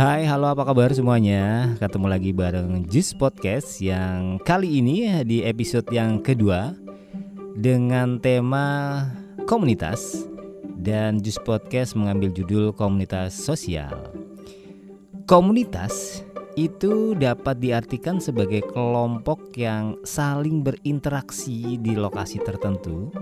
Hai, halo apa kabar semuanya? Ketemu lagi bareng Jus Podcast yang kali ini di episode yang kedua dengan tema komunitas dan Jus Podcast mengambil judul komunitas sosial. Komunitas itu dapat diartikan sebagai kelompok yang saling berinteraksi di lokasi tertentu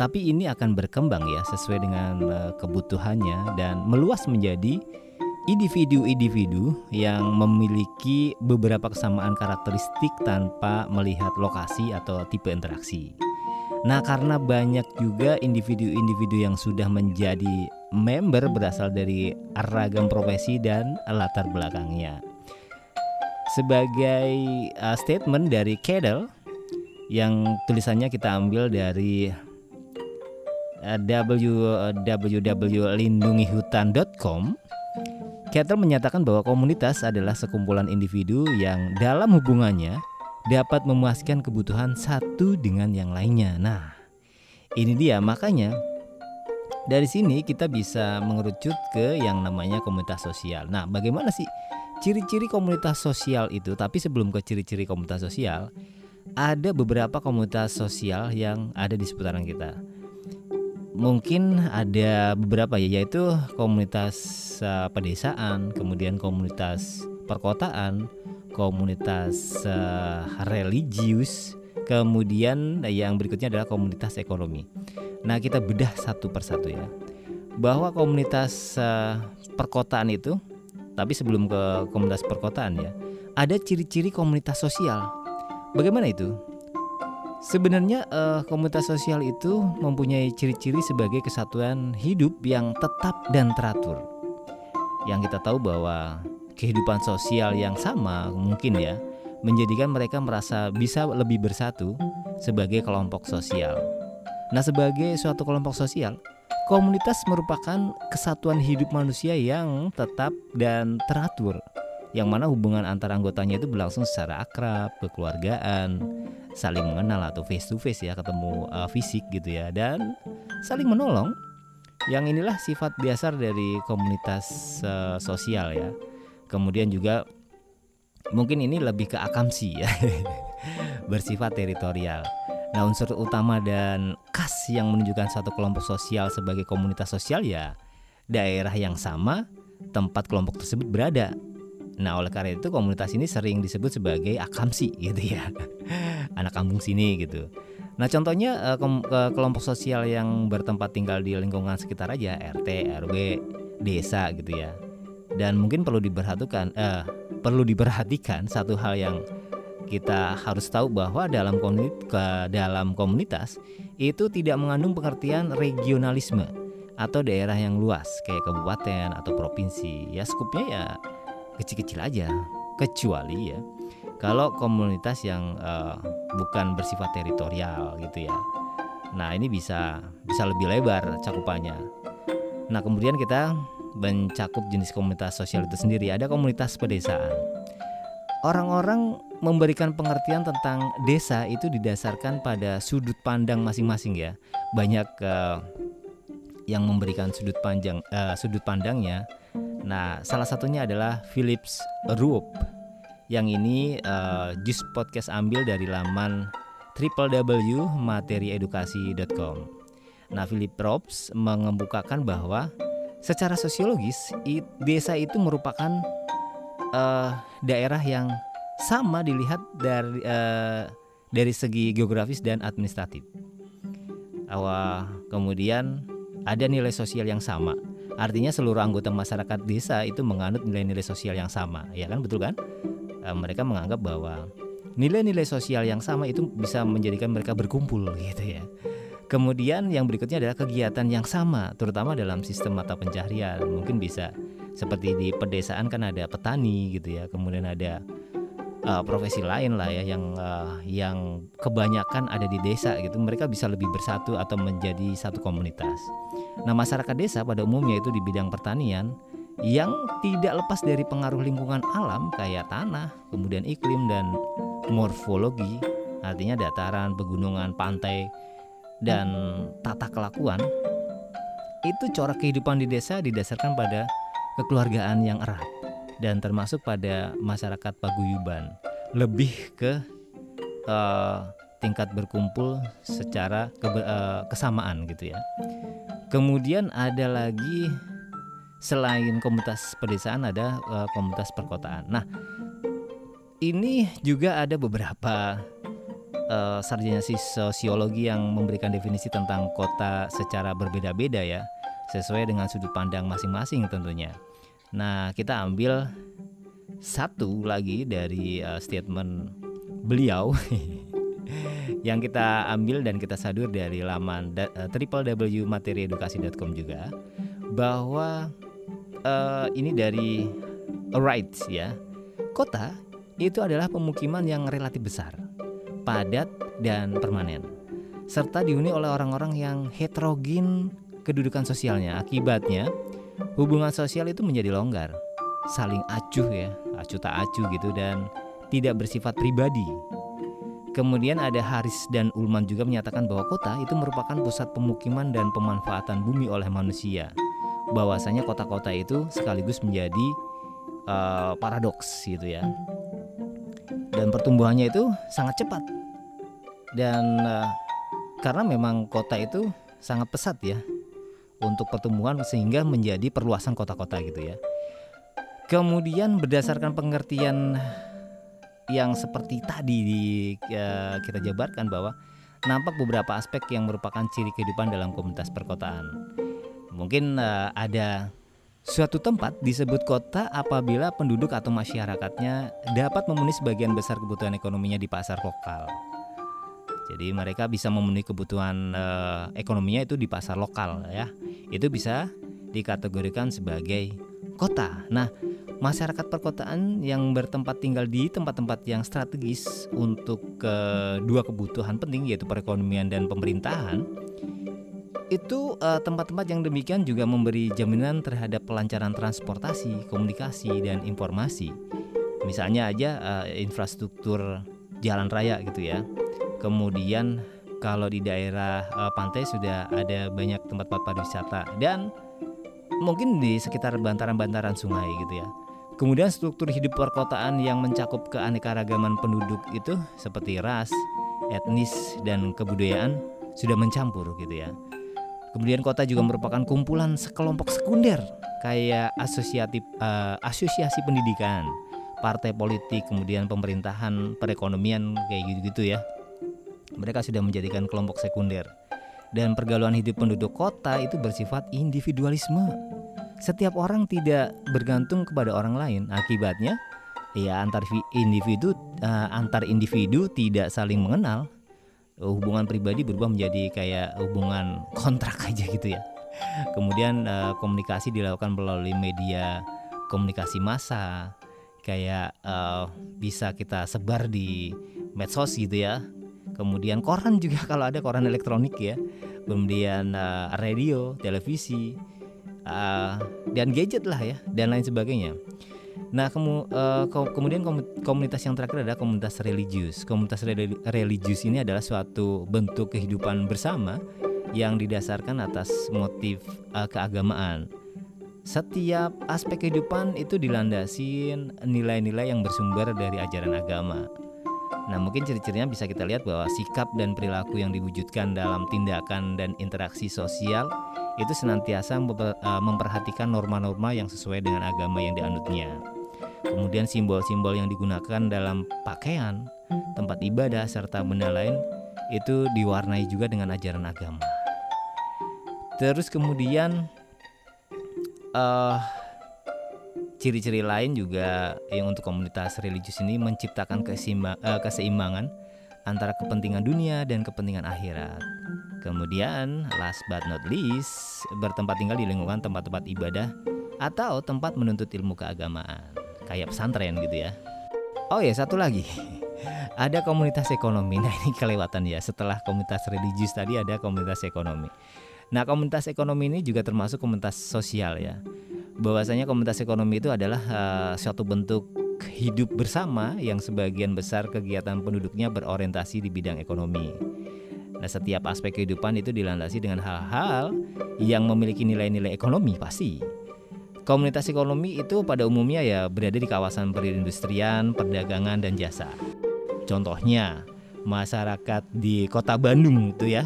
tapi ini akan berkembang ya sesuai dengan uh, kebutuhannya dan meluas menjadi individu-individu yang memiliki beberapa kesamaan karakteristik tanpa melihat lokasi atau tipe interaksi. Nah, karena banyak juga individu-individu yang sudah menjadi member berasal dari ragam profesi dan latar belakangnya. Sebagai uh, statement dari Kedel yang tulisannya kita ambil dari www.lindungihutan.com Kettle menyatakan bahwa komunitas adalah sekumpulan individu yang dalam hubungannya dapat memuaskan kebutuhan satu dengan yang lainnya. Nah, ini dia makanya dari sini kita bisa mengerucut ke yang namanya komunitas sosial. Nah, bagaimana sih ciri-ciri komunitas sosial itu? Tapi sebelum ke ciri-ciri komunitas sosial, ada beberapa komunitas sosial yang ada di seputaran kita mungkin ada beberapa ya yaitu komunitas uh, pedesaan, kemudian komunitas perkotaan, komunitas uh, religius, kemudian yang berikutnya adalah komunitas ekonomi. Nah, kita bedah satu persatu ya. Bahwa komunitas uh, perkotaan itu tapi sebelum ke komunitas perkotaan ya, ada ciri-ciri komunitas sosial. Bagaimana itu? Sebenarnya uh, komunitas sosial itu mempunyai ciri-ciri sebagai kesatuan hidup yang tetap dan teratur. Yang kita tahu bahwa kehidupan sosial yang sama mungkin ya menjadikan mereka merasa bisa lebih bersatu sebagai kelompok sosial. Nah, sebagai suatu kelompok sosial, komunitas merupakan kesatuan hidup manusia yang tetap dan teratur yang mana hubungan antara anggotanya itu berlangsung secara akrab, kekeluargaan, saling mengenal atau face to face ya, ketemu uh, fisik gitu ya dan saling menolong. Yang inilah sifat dasar dari komunitas uh, sosial ya. Kemudian juga mungkin ini lebih ke akamsi ya. bersifat teritorial. Nah, unsur utama dan khas yang menunjukkan satu kelompok sosial sebagai komunitas sosial ya daerah yang sama tempat kelompok tersebut berada Nah, oleh karena itu komunitas ini sering disebut sebagai akamsi gitu ya. Anak kampung sini gitu. Nah, contohnya eh, kelompok sosial yang bertempat tinggal di lingkungan sekitar aja, RT, RW, desa gitu ya. Dan mungkin perlu diperhatikan eh, perlu diperhatikan satu hal yang kita harus tahu bahwa dalam komunitas, dalam komunitas itu tidak mengandung pengertian regionalisme atau daerah yang luas kayak kabupaten atau provinsi. Ya skupnya ya kecil-kecil aja kecuali ya kalau komunitas yang uh, bukan bersifat teritorial gitu ya. Nah ini bisa bisa lebih lebar cakupannya. Nah kemudian kita mencakup jenis komunitas sosial itu sendiri. Ada komunitas pedesaan. Orang-orang memberikan pengertian tentang desa itu didasarkan pada sudut pandang masing-masing ya. Banyak uh, yang memberikan sudut panjang uh, sudut pandangnya. Nah, salah satunya adalah Philips Ruop. Yang ini uh, Jus Podcast ambil dari laman www.materiedukasi.com. Nah, Philip Robs mengemukakan bahwa secara sosiologis desa itu merupakan uh, daerah yang sama dilihat dari uh, dari segi geografis dan administratif. Awal kemudian ada nilai sosial yang sama Artinya seluruh anggota masyarakat desa itu menganut nilai-nilai sosial yang sama, ya kan betul kan? E, mereka menganggap bahwa nilai-nilai sosial yang sama itu bisa menjadikan mereka berkumpul gitu ya. Kemudian yang berikutnya adalah kegiatan yang sama, terutama dalam sistem mata pencaharian. Mungkin bisa seperti di pedesaan kan ada petani gitu ya, kemudian ada uh, profesi lain lah ya yang uh, yang kebanyakan ada di desa gitu mereka bisa lebih bersatu atau menjadi satu komunitas. Nah masyarakat desa pada umumnya itu di bidang pertanian yang tidak lepas dari pengaruh lingkungan alam kayak tanah, kemudian iklim dan morfologi, artinya dataran, pegunungan, pantai dan tata kelakuan. Itu corak kehidupan di desa didasarkan pada kekeluargaan yang erat dan termasuk pada masyarakat paguyuban lebih ke uh, tingkat berkumpul secara ke, uh, kesamaan gitu ya. Kemudian ada lagi selain komunitas pedesaan ada uh, komunitas perkotaan. Nah, ini juga ada beberapa uh, sarjana sosiologi yang memberikan definisi tentang kota secara berbeda-beda ya, sesuai dengan sudut pandang masing-masing tentunya. Nah, kita ambil satu lagi dari uh, statement beliau yang kita ambil dan kita sadur dari laman www.materiedukasi.com juga bahwa uh, ini dari right ya. Kota itu adalah pemukiman yang relatif besar, padat dan permanen serta dihuni oleh orang-orang yang heterogen kedudukan sosialnya. Akibatnya, hubungan sosial itu menjadi longgar, saling acuh ya, acuh tak acuh gitu dan tidak bersifat pribadi. Kemudian ada Haris dan Ulman juga menyatakan bahwa kota itu merupakan pusat pemukiman dan pemanfaatan bumi oleh manusia. Bahwasanya kota-kota itu sekaligus menjadi uh, paradoks gitu ya. Dan pertumbuhannya itu sangat cepat. Dan uh, karena memang kota itu sangat pesat ya untuk pertumbuhan sehingga menjadi perluasan kota-kota gitu ya. Kemudian berdasarkan pengertian yang seperti tadi di, ya, kita jabarkan bahwa nampak beberapa aspek yang merupakan ciri kehidupan dalam komunitas perkotaan. Mungkin uh, ada suatu tempat disebut kota apabila penduduk atau masyarakatnya dapat memenuhi sebagian besar kebutuhan ekonominya di pasar lokal. Jadi mereka bisa memenuhi kebutuhan uh, ekonominya itu di pasar lokal ya. Itu bisa dikategorikan sebagai kota. Nah, masyarakat perkotaan yang bertempat tinggal di tempat-tempat yang strategis untuk kedua kebutuhan penting yaitu perekonomian dan pemerintahan itu eh, tempat-tempat uh, yang demikian juga memberi jaminan terhadap pelancaran transportasi, komunikasi dan informasi. Misalnya aja uh, infrastruktur jalan raya gitu ya Kemudian kalau di daerah uh, pantai sudah ada banyak tempat-tempat pariwisata dan mungkin di sekitar bantaran-bantaran sungai gitu ya. Kemudian struktur hidup perkotaan yang mencakup keanekaragaman penduduk itu seperti ras, etnis dan kebudayaan sudah mencampur gitu ya. Kemudian kota juga merupakan kumpulan sekelompok sekunder kayak asosiatif uh, asosiasi pendidikan, partai politik, kemudian pemerintahan, perekonomian kayak gitu-gitu ya mereka sudah menjadikan kelompok sekunder. Dan pergaulan hidup penduduk kota itu bersifat individualisme. Setiap orang tidak bergantung kepada orang lain. Akibatnya, ya antar individu uh, antar individu tidak saling mengenal. Hubungan pribadi berubah menjadi kayak hubungan kontrak aja gitu ya. Kemudian uh, komunikasi dilakukan melalui media komunikasi massa, kayak uh, bisa kita sebar di medsos gitu ya. Kemudian koran juga kalau ada koran elektronik ya. Kemudian uh, radio televisi uh, dan gadget lah ya dan lain sebagainya nah kemu, uh, kemudian komunitas yang terakhir adalah komunitas religius. Komunitas religius ini adalah suatu bentuk kehidupan bersama yang didasarkan atas motif uh, keagamaan. Setiap aspek kehidupan itu dilandasin nilai-nilai yang bersumber dari ajaran agama. Nah, mungkin ciri-cirinya bisa kita lihat bahwa sikap dan perilaku yang diwujudkan dalam tindakan dan interaksi sosial itu senantiasa eh, memperhatikan norma-norma yang sesuai dengan agama yang dianutnya. Kemudian simbol-simbol yang digunakan dalam pakaian, tempat ibadah serta benda lain itu diwarnai juga dengan ajaran agama. Terus kemudian uh, Ciri-ciri lain juga yang untuk komunitas religius ini menciptakan uh, keseimbangan antara kepentingan dunia dan kepentingan akhirat. Kemudian, last but not least, bertempat tinggal di lingkungan tempat-tempat ibadah atau tempat menuntut ilmu keagamaan, kayak pesantren gitu ya. Oh ya, satu lagi. Ada komunitas ekonomi. Nah, ini kelewatan ya. Setelah komunitas religius tadi ada komunitas ekonomi. Nah, komunitas ekonomi ini juga termasuk komunitas sosial ya bahwasanya komunitas ekonomi itu adalah uh, suatu bentuk hidup bersama yang sebagian besar kegiatan penduduknya berorientasi di bidang ekonomi. Nah, setiap aspek kehidupan itu dilandasi dengan hal-hal yang memiliki nilai-nilai ekonomi pasti. Komunitas ekonomi itu pada umumnya ya berada di kawasan perindustrian, perdagangan dan jasa. Contohnya, masyarakat di Kota Bandung itu ya,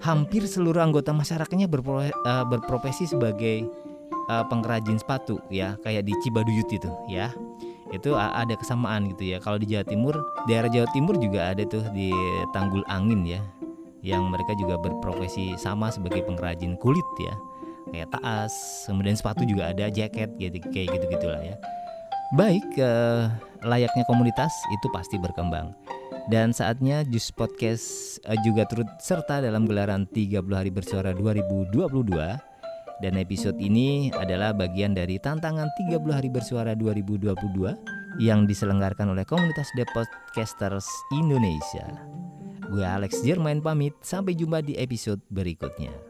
hampir seluruh anggota masyarakatnya berpro, uh, berprofesi sebagai uh, pengrajin sepatu ya, kayak di Cibaduyut itu ya. Itu ada kesamaan gitu ya. Kalau di Jawa Timur, daerah Jawa Timur juga ada tuh di Tanggul Angin ya, yang mereka juga berprofesi sama sebagai pengrajin kulit ya. Kayak taas kemudian sepatu juga ada jaket gitu kayak gitu gitulah ya. Baik eh, layaknya komunitas itu pasti berkembang. Dan saatnya Jus Podcast eh, juga turut serta dalam gelaran 30 hari bersuara 2022 dan episode ini adalah bagian dari tantangan 30 hari bersuara 2022 yang diselenggarakan oleh komunitas The Podcasters Indonesia. Gue Alex Jermain pamit, sampai jumpa di episode berikutnya.